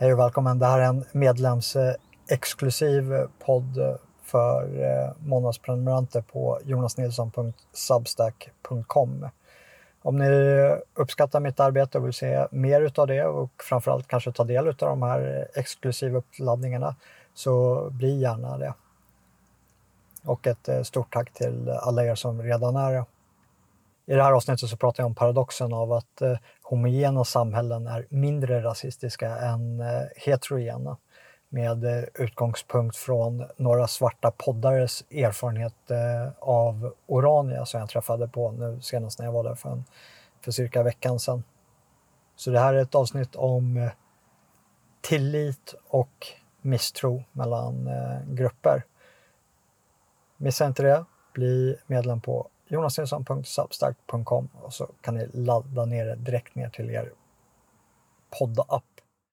Hej och välkommen. Det här är en medlemsexklusiv podd för eh, månadsprenumeranter på jonasnilsson.substack.com. Om ni uppskattar mitt arbete och vill se mer utav det och framförallt kanske ta del av de här exklusiva uppladdningarna så bli gärna det. Och ett eh, stort tack till alla er som redan är det. I det här avsnittet så pratar jag om paradoxen av att eh, homogena samhällen är mindre rasistiska än eh, heterogena med eh, utgångspunkt från några svarta poddares erfarenhet eh, av Orania som jag träffade på nu senast när jag var där för, en, för cirka veckan sedan. Så det här är ett avsnitt om eh, tillit och misstro mellan eh, grupper. Missa inte det. Bli medlem på jonasnilsson.substack.com och så kan ni ladda ner det direkt ner till er poddapp.